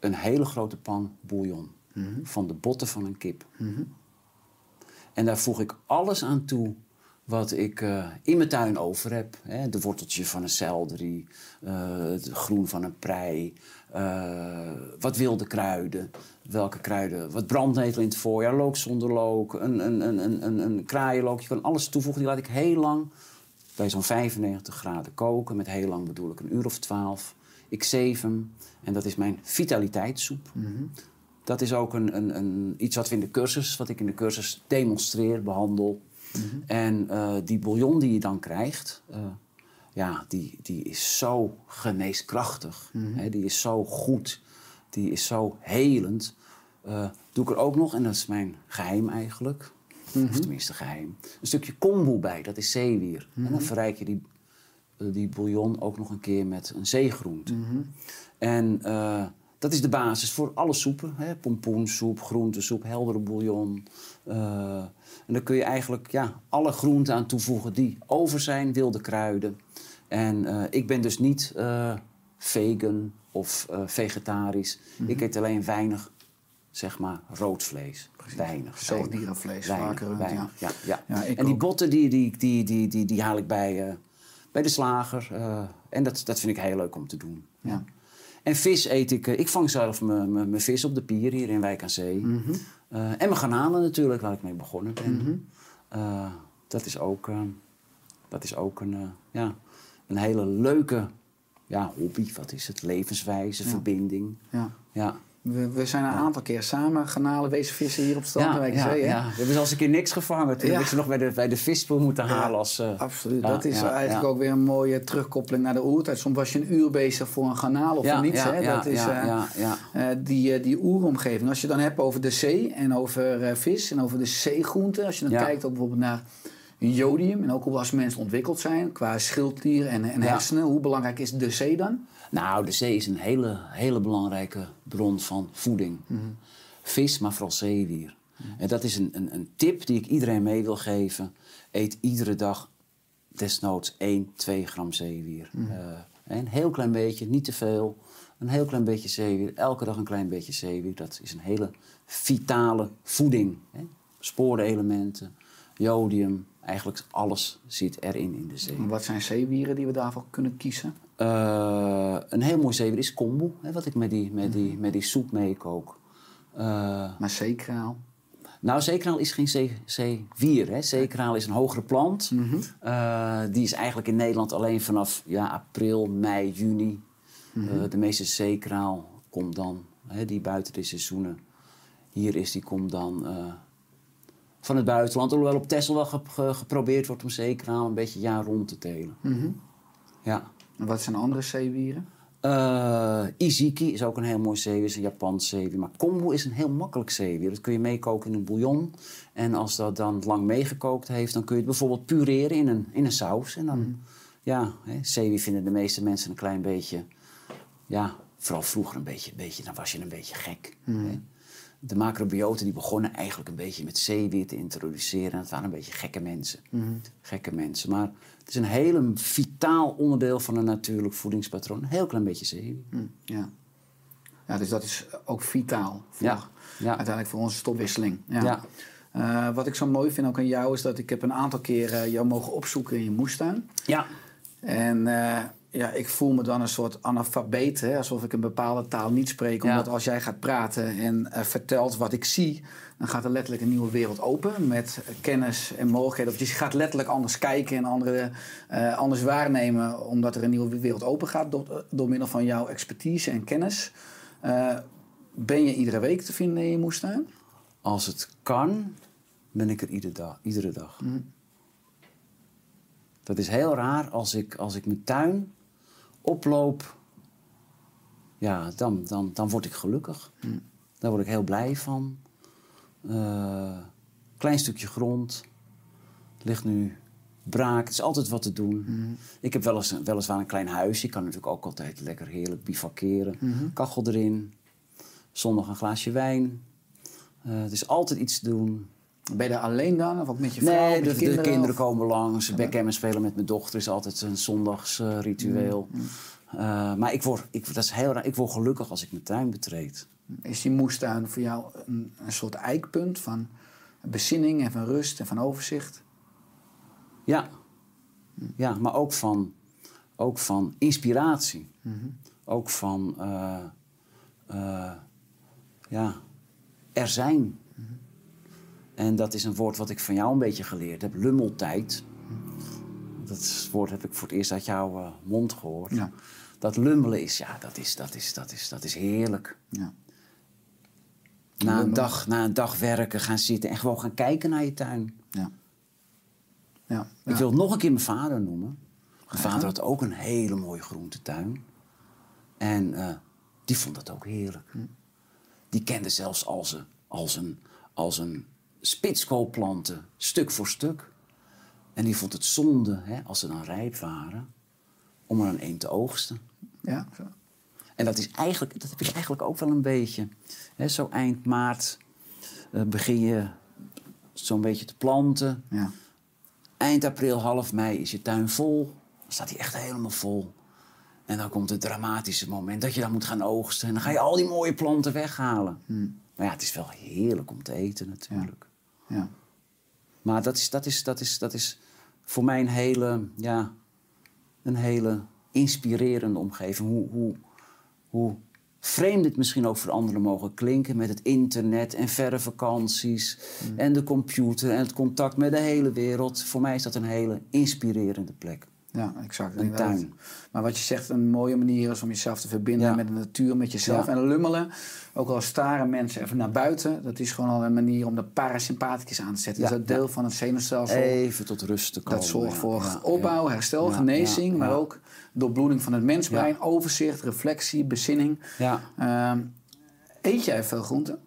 Speaker 1: een hele grote pan bouillon van de botten van een kip. En daar voeg ik alles aan toe wat ik eh, in mijn tuin over heb. Hè? De worteltje van een selderie, eh, het groen van een prei, eh, wat wilde kruiden. Welke kruiden? Wat brandnetel in het voorjaar, look zonder look, een, een, een, een, een, kraaienlook. Je kan alles toevoegen. Die laat ik heel lang bij zo'n 95 graden koken. Met heel lang bedoel ik een uur of 12. Ik zeef hem en dat is mijn vitaliteitssoep. Dat is ook een, een, een, iets wat we in de cursus, wat ik in de cursus demonstreer, behandel. En eh, die bouillon die je dan krijgt, eh, ja, die, die is zo geneeskrachtig. Hè, die is zo goed. Die is zo helend. Eh, doe ik er ook nog, en dat is mijn geheim eigenlijk, of tenminste geheim, een stukje kombu bij, dat is zeewier. En dan verrijk je die, die bouillon ook nog een keer met een zeegroente. En dat is de basis voor alle soepen. Hè? Pompoensoep, groentesoep, heldere bouillon. En dan kun je eigenlijk ja, alle groenten aan toevoegen die over zijn, wilde kruiden. En eh, ik ben dus niet eh, vegan of eh, vegetarisch. Ik eet alleen weinig, zeg maar, rood vlees. Weinig.
Speaker 3: Rund,
Speaker 1: weinig, ja. Ja,
Speaker 3: Ja, ik
Speaker 1: en die botten die, die, die, die, die, die haal ik bij, bij de slager. en dat, dat vind ik heel leuk om te doen.
Speaker 3: Ja.
Speaker 1: En vis eet ik... eh, ik vang zelf mijn- vis op de pier hier in Wijk aan Zee.
Speaker 3: Mhm.
Speaker 1: Eh, en mijn garnalen natuurlijk, waar ik mee begonnen ben. Eh, dat is ook, dat is ook een, ja, een hele leuke ja, hobby. Wat is het? Levenswijze, verbinding.
Speaker 3: Ja.
Speaker 1: Ja.
Speaker 3: We, we zijn een aantal keer samen garnalen wezen vissen hier op strand
Speaker 1: ja,
Speaker 3: Zee,
Speaker 1: ja. We hebben zelfs een keer niks gevangen. Toen heb ik ze nog bij de, bij de vispoel moeten halen. Als, eh,
Speaker 3: Absoluut. dat is eigenlijk ook weer een mooie terugkoppeling naar de oertijd. Soms was je een uur bezig voor een garnaal of niets. hè? dat is eh, eh, die, die oeromgeving. Als je dan hebt over de zee en over vis en over de zeegroenten. Als je dan kijkt ook bijvoorbeeld naar jodium en ook hoe als mensen ontwikkeld zijn qua schildklier en, en hersenen. Hoe belangrijk is de zee dan?
Speaker 1: Nou, de zee is een hele, hele belangrijke bron van voeding. Vis, maar vooral zeewier. En dat is een, een, een tip die ik iedereen mee wil geven. Eet iedere dag desnoods 1, 2 gram zeewier. Eh, een heel klein beetje, niet te veel. Een heel klein beetje zeewier. Elke dag een klein beetje zeewier. Dat is een hele vitale voeding. Hè? Sporenelementen, jodium. Eigenlijk alles zit erin in de zee.
Speaker 3: Wat zijn zeewieren die we daarvoor kunnen kiezen?
Speaker 1: Eh, een heel mooi zeewier is kombu, hè, wat ik met die, met die, met die soep meekook. Eh,
Speaker 3: Maar zeekraal.
Speaker 1: nou, zeekraal is geen zee, zeewier. Hè. Zeekraal is een hogere plant. Eh, die is eigenlijk in Nederland alleen vanaf ja, april, mei, juni. Eh, de meeste zeekraal komt dan, hè, die buiten de seizoenen hier is, die komt dan van het buitenland. Hoewel op Texel wel ge- ge- geprobeerd wordt om zeekraal een beetje jaar rond te telen. Ja.
Speaker 3: En wat zijn andere zeewieren?
Speaker 1: Eh Iziki is ook een heel mooi zeewier, is een Japans zeewier. Maar kombu is een heel makkelijk zeewier. Dat kun je meekoken in een bouillon. En als dat dan lang meegekookt heeft, dan kun je het bijvoorbeeld pureren in een, in een saus. En dan, ja, hè, zeewier vinden de meeste mensen een klein beetje, ja, vooral vroeger een beetje, beetje dan was je een beetje gek. Hè. De macrobioten die begonnen eigenlijk een beetje met zeewier te introduceren. En het waren een beetje gekke mensen. Gekke mensen. Maar het is een heel vitaal onderdeel van een natuurlijk voedingspatroon. Een heel klein beetje zeewier.
Speaker 3: Hm, ja. ja, dus dat is ook vitaal. Voor,
Speaker 1: Ja, ja.
Speaker 3: Uiteindelijk voor onze stofwisseling. Ja.
Speaker 1: Ja.
Speaker 3: Eh, wat ik zo mooi vind ook aan jou is dat ik heb een aantal keren jou mogen opzoeken in je moestuin.
Speaker 1: Ja.
Speaker 3: En eh, ja, ik voel me dan een soort analfabeet, hè, alsof ik een bepaalde taal niet spreek.
Speaker 1: Ja.
Speaker 3: Omdat als jij gaat praten en eh, vertelt wat ik zie, dan gaat er letterlijk een nieuwe wereld open met kennis en mogelijkheden. Of je gaat letterlijk anders kijken en andere, eh, anders waarnemen, omdat er een nieuwe wereld open gaat door, door middel van jouw expertise en kennis. Eh, ben je iedere week te vinden in je moestuin?
Speaker 1: Als het kan, ben ik er iedere dag. Iedere dag. Dat is heel raar als ik, als ik mijn tuin oploop. Ja, dan, dan, dan word ik gelukkig. Daar word ik heel blij van. Eh, klein stukje grond. Ligt nu braak. Het is altijd wat te doen. Ik heb wel eens, weliswaar een klein huisje. Ik kan natuurlijk ook altijd lekker heerlijk bivakeren. Kachel erin. Zondag een glaasje wijn. Eh, het is altijd iets te doen.
Speaker 3: Ben je daar alleen dan? Of ook met je vrouw?
Speaker 1: Nee,
Speaker 3: met
Speaker 1: de
Speaker 3: je
Speaker 1: kinderen, de kinderen komen langs. Backgammon spelen met mijn dochter is altijd een zondagsritueel.
Speaker 3: Mm,
Speaker 1: maar ik word, ik, dat is heel raar. Ik word gelukkig als ik mijn tuin betreed.
Speaker 3: Is die moestuin voor jou een, een soort eikpunt van bezinning en van rust en van overzicht?
Speaker 1: Ja, ja maar ook van, ook van inspiratie. Ook van eh, eh, ja, er zijn. En dat is een woord wat ik van jou een beetje geleerd heb. Lummeltijd. Dat woord heb ik voor het eerst uit jouw eh, mond gehoord.
Speaker 3: Ja.
Speaker 1: Dat lummelen is, ja, dat is, dat is, dat is, dat is heerlijk.
Speaker 3: Ja.
Speaker 1: Na een, dag, na een dag werken, gaan zitten en gewoon gaan kijken naar je tuin.
Speaker 3: Ja. Ja.
Speaker 1: Ik wil nog een keer mijn vader noemen. Mijn vader had ook een hele mooie groentetuin. En eh, die vond dat ook heerlijk.
Speaker 3: Hm.
Speaker 1: Die kende zelfs als een, als een, als een spitskoopplanten, stuk voor stuk. En die vond het zonde, hè, als ze dan rijp waren, om er een een te oogsten.
Speaker 3: ja. zo.
Speaker 1: En dat, is eigenlijk, dat heb ik eigenlijk ook wel een beetje. Hè, zo eind maart eh, begin je zo'n beetje te planten.
Speaker 3: Ja.
Speaker 1: Eind april, half mei is je tuin vol. Dan staat hij echt helemaal vol. En dan komt het dramatische moment dat je dan moet gaan oogsten. En dan ga je al die mooie planten weghalen. Maar ja, het is wel heerlijk om te eten natuurlijk.
Speaker 3: Ja.
Speaker 1: Maar dat is, dat, is, dat, is, dat is voor mij een hele, ja, een hele inspirerende omgeving. Hoe, hoe, hoe vreemd het misschien ook voor anderen mogen klinken met het internet en verre vakanties en de computer en het contact met de hele wereld. Voor mij is dat een hele inspirerende plek.
Speaker 3: Ja, exact.
Speaker 1: Een
Speaker 3: inderdaad.
Speaker 1: tuin.
Speaker 3: Maar wat je zegt, een mooie manier is om jezelf te verbinden
Speaker 1: Ja.
Speaker 3: met de natuur, met jezelf.
Speaker 1: Ja.
Speaker 3: En lummelen, ook al staren mensen even naar buiten, dat is gewoon al een manier om de parasympathicus aan te zetten.
Speaker 1: Ja,
Speaker 3: Dus dat deel van het zenuwstelsel.
Speaker 1: Even tot rust te komen.
Speaker 3: Dat zorgt voor opbouw, herstel, genezing, maar ook doorbloeding van het mensbrein, overzicht, reflectie, bezinning.
Speaker 1: Ja.
Speaker 3: Ehm, eet jij veel groenten?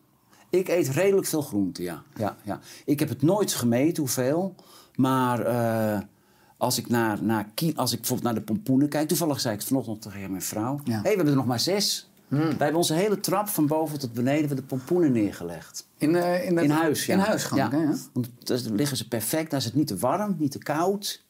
Speaker 1: Ik eet redelijk veel groenten, ja. ja, ja. Ik heb het nooit gemeten hoeveel. Maar eh, als, ik naar, naar, als ik bijvoorbeeld naar de pompoenen kijk... Toevallig zei ik het vanochtend tegen mijn vrouw...
Speaker 3: Ja.
Speaker 1: hey, we hebben er nog maar zes.
Speaker 3: Hmm.
Speaker 1: Wij hebben onze hele trap van boven tot beneden... de pompoenen neergelegd.
Speaker 3: In, eh, in,
Speaker 1: In huis, ja.
Speaker 3: In huis
Speaker 1: ja.
Speaker 3: hè, ja?
Speaker 1: Want daar liggen ze perfect. Daar is het niet te warm, niet te koud.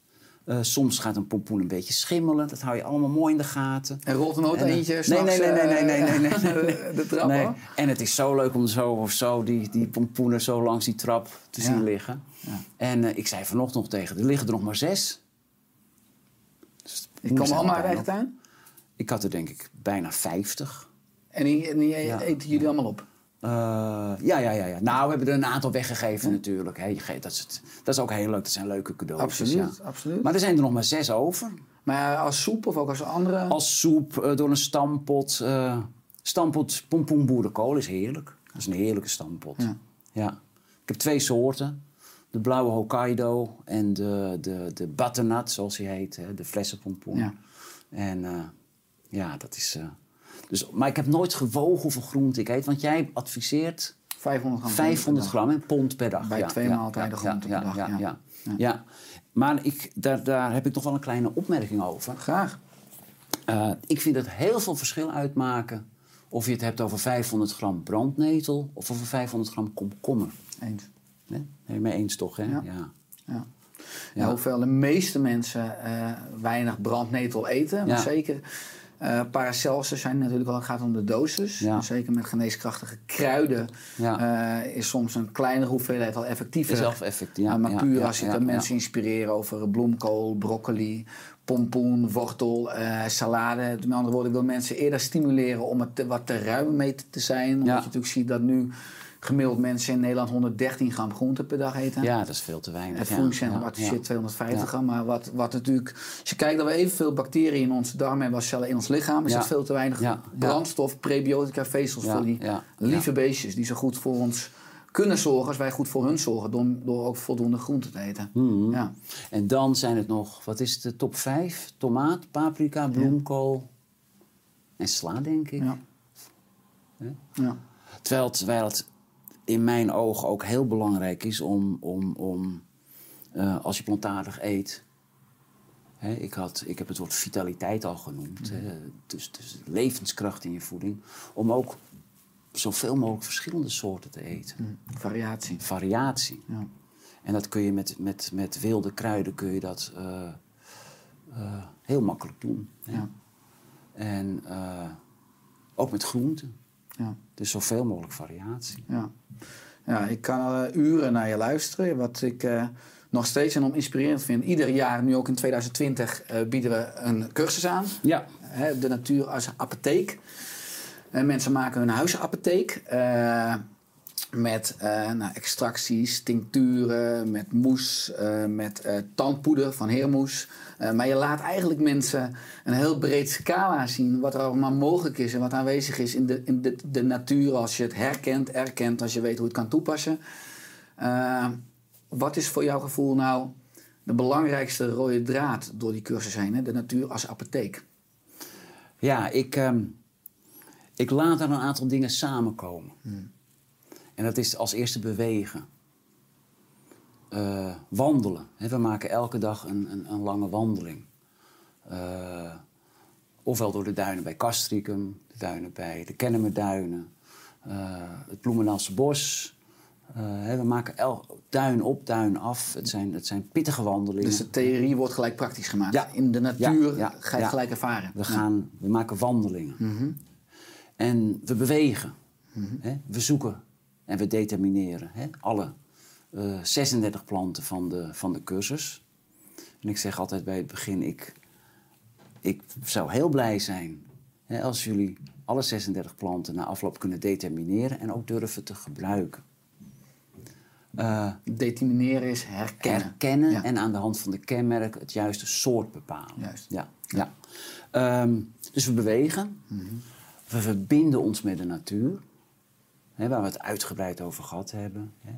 Speaker 1: Eh, soms gaat een pompoen een beetje schimmelen. Dat hou je allemaal mooi in de gaten.
Speaker 3: En rolt er nooit
Speaker 1: En, eh,
Speaker 3: eentje
Speaker 1: nee, nee, nee, nee, nee,
Speaker 3: eh,
Speaker 1: nee, nee, nee, nee.
Speaker 3: de trap
Speaker 1: Nee. En het is zo leuk om zo of zo die, die pompoenen zo langs die trap te
Speaker 3: Ja.
Speaker 1: zien liggen.
Speaker 3: Ja.
Speaker 1: En eh, ik zei vanochtend nog tegen, er liggen er nog maar zes. Dus
Speaker 3: komen
Speaker 1: zijn
Speaker 3: allemaal tuin?
Speaker 1: op. Ik had er denk ik bijna 50.
Speaker 3: En die, en die
Speaker 1: Ja.
Speaker 3: eten jullie allemaal op?
Speaker 1: Eh, ja, ja, ja, ja. Nou, we hebben er een aantal weggegeven natuurlijk. Hè. Dat, is het, dat is ook heel leuk. Dat zijn leuke cadeautjes.
Speaker 3: Absoluut,
Speaker 1: ja.
Speaker 3: absoluut.
Speaker 1: Maar er zijn er nog maar zes over.
Speaker 3: Maar als soep of ook als andere?
Speaker 1: Als soep, eh, door een stampot. eh stampot pompoen boerenkool is heerlijk. Dat is een heerlijke stampot.
Speaker 3: Ja.
Speaker 1: Ja. Ik heb twee soorten. De blauwe Hokkaido en de, de, de butternut, zoals hij heet. Hè, de flessenpompoen.
Speaker 3: Ja.
Speaker 1: En ja, dat is... dus, maar ik heb nooit gewogen hoeveel groente ik eet. Want jij adviseert
Speaker 3: 500 gram.
Speaker 1: 500
Speaker 3: per dag.
Speaker 1: gram, een pond per dag.
Speaker 3: Bij twee maaltijden per dag,
Speaker 1: Ja,
Speaker 3: ja.
Speaker 1: ja, ja. Maar ik, daar, daar heb ik toch wel een kleine opmerking over.
Speaker 3: Graag.
Speaker 1: Eh, ik vind het heel veel verschil uitmaken of je het hebt over 500 gram brandnetel of over 500 gram komkommer.
Speaker 3: Eens.
Speaker 1: Nee? Het mee eens toch, hè?
Speaker 3: Ja.
Speaker 1: ja.
Speaker 3: Ja. Ja, hoewel de meeste mensen eh, weinig brandnetel eten, maar
Speaker 1: Ja.
Speaker 3: zeker eh Paracelsus zijn natuurlijk wel, het gaat om de dosis.
Speaker 1: Ja.
Speaker 3: Zeker met geneeskrachtige kruiden
Speaker 1: Ja.
Speaker 3: eh, is soms een kleinere hoeveelheid al effectiever.
Speaker 1: Zelf ja,
Speaker 3: Eh, maar puur als je mensen inspireren over bloemkool, broccoli, pompoen, wortel, salade. Met andere woorden, ik wil mensen eerder stimuleren om het te- wat te ruim mee te- zijn. Omdat je natuurlijk ziet dat nu gemiddeld mensen in Nederland 113 gram groente per dag eten.
Speaker 1: Ja, dat is veel te weinig.
Speaker 3: Het voedingscentrum
Speaker 1: Ja,
Speaker 3: adviseert
Speaker 1: ja.
Speaker 3: 250
Speaker 1: Ja.
Speaker 3: gram. Maar wat, wat natuurlijk... Als je kijkt dat we evenveel bacteriën in onze darmen hebben als cellen in ons lichaam... is het veel te weinig brandstof, prebiotica, vezels voor die lieve beestjes... die zo goed voor ons kunnen zorgen als wij goed voor hun zorgen... door, door ook voldoende groente te eten.
Speaker 1: Mhm.
Speaker 3: Ja.
Speaker 1: En dan zijn het nog, wat is de top 5? Tomaat, paprika, bloemkool en sla, denk ik.
Speaker 3: Ja. Ja.
Speaker 1: Terwijl, terwijl het in mijn ogen ook heel belangrijk is om, om, om eh, als je plantaardig eet. Hè, ik, had, ik heb het woord vitaliteit al genoemd. Hè, dus, dus levenskracht in je voeding. Om ook zoveel mogelijk verschillende soorten te eten.
Speaker 3: Variatie.
Speaker 1: Variatie.
Speaker 3: Ja.
Speaker 1: En dat kun je met, met, met wilde kruiden kun je dat eh, eh, heel makkelijk doen. hè.
Speaker 3: Ja.
Speaker 1: En ook met groenten.
Speaker 3: Ja.
Speaker 1: Dus zoveel mogelijk variatie.
Speaker 3: Ja. ja, ik kan eh, uren naar je luisteren. Wat ik eh, nog steeds enorm inspirerend vind. Ieder jaar, nu ook in 2020, eh, bieden we een cursus aan.
Speaker 1: Ja.
Speaker 3: Hè, de natuur als apotheek. En mensen maken hun huisapotheek. eh, met eh, nou, extracties, tincturen, met moes, eh, met eh, tandpoeder van heermoes. Maar je laat eigenlijk mensen een heel breed scala zien wat er allemaal mogelijk is en wat aanwezig is in de, in de, de natuur als je het herkent, erkent, als je weet hoe het kan toepassen. Wat is voor jouw gevoel nou de belangrijkste rode draad door die cursus heen? Hè? De natuur als apotheek.
Speaker 1: Ja, ik, ehm, ik laat er een aantal dingen samenkomen. En dat is als eerste bewegen. Eh, wandelen. We maken elke dag een, een, een lange wandeling. Eh, ofwel door de duinen bij Castricum, de duinen bij de Kennemerduinen, eh, het Bloemendaalse bos. We maken el, duin op, duin af. Het zijn, het zijn pittige wandelingen.
Speaker 3: Dus de theorie wordt gelijk praktisch gemaakt.
Speaker 1: Ja.
Speaker 3: In de natuur
Speaker 1: Ja, ja,
Speaker 3: ga je gelijk ervaren.
Speaker 1: We, gaan, we maken wandelingen. En we bewegen. Hè? We zoeken en we determineren. Hè? Alle eh, 36 planten van de, van de cursus. En ik zeg altijd bij het begin, ik, ik zou heel blij zijn hè, als jullie alle 36 planten na afloop kunnen determineren en ook durven te gebruiken. Eh,
Speaker 3: Determineren is herkennen.
Speaker 1: herkennen
Speaker 3: Ja.
Speaker 1: en aan de hand van de kenmerken het juiste soort bepalen.
Speaker 3: Juist.
Speaker 1: Ja, ja. Ehm, dus we bewegen. We verbinden ons met de natuur. Hè, waar we het uitgebreid over gehad hebben. Hè.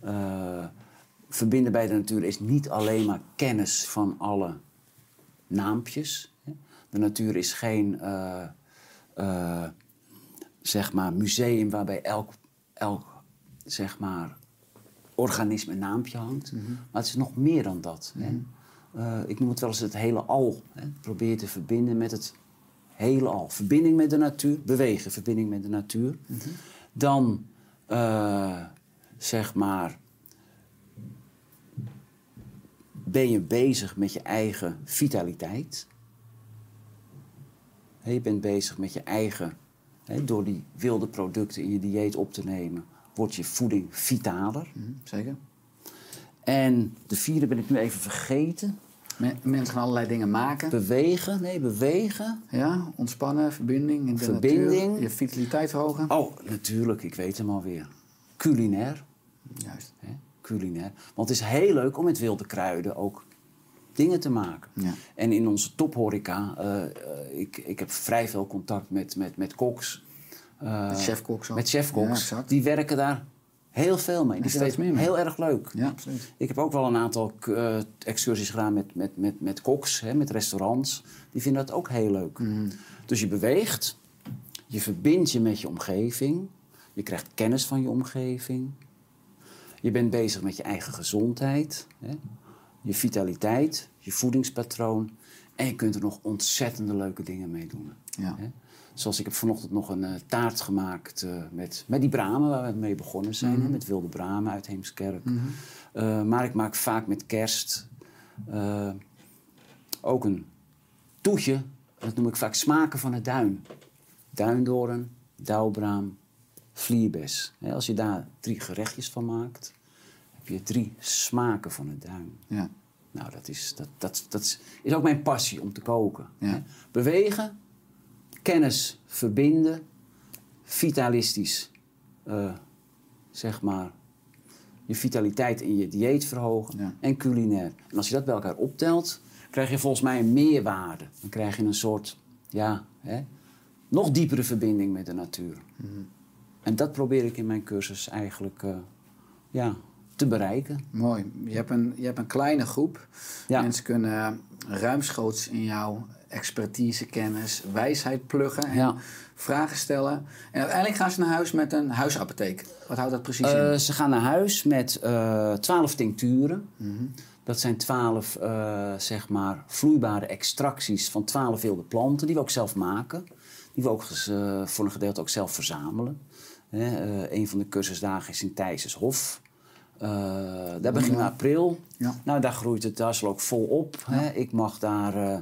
Speaker 1: Eh, verbinden bij de natuur is niet alleen maar kennis van alle naampjes. Hè. De natuur is geen eh, eh, zeg maar museum waarbij elk, elk zeg maar, organisme een naampje hangt. Maar het is nog meer dan dat. Hè. Eh, ik noem het wel eens het hele al. Hè. Probeer te verbinden met het hele al. Verbinding met de natuur, bewegen, verbinding met de natuur. Dan, eh, zeg maar, ben je bezig met je eigen vitaliteit. Je bent bezig met je eigen, door die wilde producten in je dieet op te nemen, wordt je voeding vitaler.
Speaker 3: Mhm, Zeker.
Speaker 1: En de vierde ben ik nu even vergeten.
Speaker 3: Men- mensen gaan allerlei dingen maken.
Speaker 1: Bewegen, nee, bewegen.
Speaker 3: Ja, ontspannen, verbinding in de
Speaker 1: Verbinding.
Speaker 3: natuur. Je vitaliteit verhogen.
Speaker 1: Oh, natuurlijk, ik weet hem alweer. Culinair.
Speaker 3: Juist.
Speaker 1: Hè? Culinair. Want het is heel leuk om met wilde kruiden ook dingen te maken.
Speaker 3: Ja.
Speaker 1: En in onze tophoreca, eh, eh, ik, ik heb vrij veel contact met, met, met koks. eh,
Speaker 3: Met chefkoks ook.
Speaker 1: Met chefkoks.
Speaker 3: exact.
Speaker 1: die werken daar heel veel mee. Die
Speaker 3: steeds
Speaker 1: vinden
Speaker 3: meer mee.
Speaker 1: Heel erg leuk.
Speaker 3: Ja, absoluut.
Speaker 1: Ik heb ook wel een aantal eh, excursies gedaan met, met, met, met koks, hè, met restaurants. Die vinden dat ook heel leuk.
Speaker 3: Mhm.
Speaker 1: Dus je beweegt, je verbindt je met je omgeving, je krijgt kennis van je omgeving. Je bent bezig met je eigen gezondheid, hè, je vitaliteit, je voedingspatroon. En je kunt er nog ontzettende leuke dingen mee doen.
Speaker 3: Ja.
Speaker 1: Hè. Zoals ik heb vanochtend nog een eh, taart gemaakt eh, met, met die bramen waar we mee begonnen zijn. hè, met wilde bramen uit Heemskerk. Eh, maar ik maak vaak met kerst ook een toetje. Dat noem ik vaak smaken van het duin. Duindoorn, dauwbraam, vlierbes. Hè, als je daar drie gerechtjes van maakt, heb je drie smaken van het duin.
Speaker 3: Ja.
Speaker 1: Nou, dat is, dat, dat, dat is, is ook mijn passie om te koken.
Speaker 3: Ja.
Speaker 1: Bewegen, kennis verbinden, vitalistisch, eh, zeg maar, je vitaliteit in je dieet verhogen
Speaker 3: Ja.
Speaker 1: en culinair. En als je dat bij elkaar optelt, krijg je volgens mij een meerwaarde. Dan krijg je een soort, ja, hè, nog diepere verbinding met de natuur.
Speaker 3: Mhm.
Speaker 1: En dat probeer ik in mijn cursus eigenlijk eh, ja, te bereiken.
Speaker 3: Mooi. Je hebt een, je hebt een kleine groep.
Speaker 1: Ja.
Speaker 3: Mensen kunnen ruimschoots in jouw expertise, kennis, wijsheid pluggen en
Speaker 1: Ja.
Speaker 3: vragen stellen. En uiteindelijk gaan ze naar huis met een huisapotheek. Wat houdt dat precies
Speaker 1: Eh,
Speaker 3: in?
Speaker 1: ze gaan naar huis met twaalf tincturen. Dat zijn twaalf zeg maar vloeibare extracties van twaalf wilde planten die we ook zelf maken. Die we ook eh, voor een gedeelte ook zelf verzamelen. Hè, eh, een van de cursusdagen is in Thijsenshof. Eh daar beginnen we april.
Speaker 3: Ja.
Speaker 1: Nou, daar groeit het dassel ook vol op. Hè. Ik mag daar eh,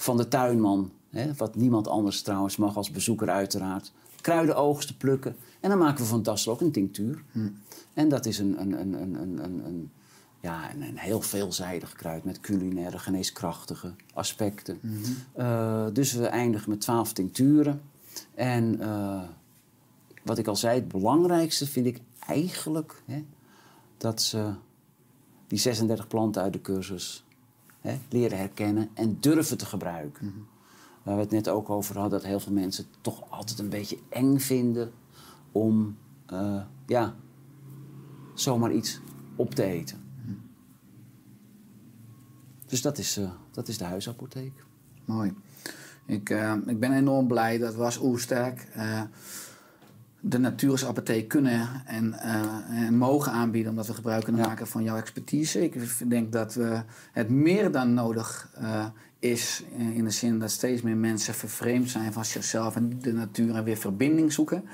Speaker 1: van de tuinman, hè, wat niemand anders trouwens mag als bezoeker uiteraard, kruidenoogsten plukken. En dan maken we van dassel ook een tinctuur. En dat is een, een, een, een, een, een, ja, een, een heel veelzijdig kruid met culinaire, geneeskrachtige aspecten. Eh, dus we eindigen met twaalf tincturen. En eh, wat ik al zei, het belangrijkste vind ik eigenlijk hè, dat ze die 36 planten uit de cursus hè, leren herkennen en durven te gebruiken. Waar we het net ook over hadden, dat heel veel mensen het toch altijd een beetje eng vinden om eh, ja, zomaar iets op te eten. Dus dat is, eh, dat is de huisapotheek.
Speaker 3: Mooi. Ik, eh, ik ben enorm blij dat we als Oersterk de natuursapotheek kunnen en, eh, en mogen aanbieden... omdat we gebruik kunnen
Speaker 1: Ja.
Speaker 3: maken van jouw expertise. Ik denk dat we het meer dan nodig eh, is... eh, in de zin dat steeds meer mensen vervreemd zijn van zichzelf... en de natuur en weer verbinding zoeken...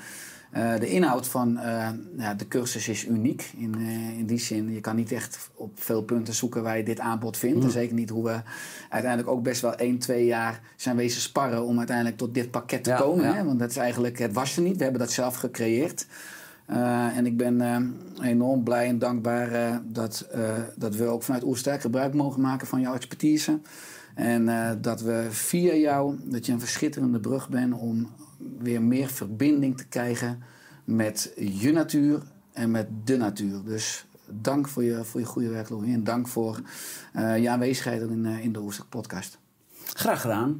Speaker 3: Eh, de inhoud van eh, ja, de cursus is uniek. In, eh, in die zin, je kan niet echt op veel punten zoeken waar je dit aanbod vindt. En zeker niet hoe we uiteindelijk ook best wel 1, 2 jaar zijn wezen sparren om uiteindelijk tot dit pakket te
Speaker 1: Ja,
Speaker 3: komen.
Speaker 1: ja.
Speaker 3: Hè? Want dat is eigenlijk, het was er niet. We hebben dat zelf gecreëerd. En ik ben enorm blij en dankbaar dat, dat we ook vanuit Oersterk gebruik mogen maken van jouw expertise. En dat we via jou, dat je een verschitterende brug bent om weer meer verbinding te krijgen met je natuur en met de natuur. Dus dank voor je, voor je goede werk, Louis. En dank voor eh, je aanwezigheid in, eh, in de Oersterk podcast.
Speaker 1: Graag gedaan.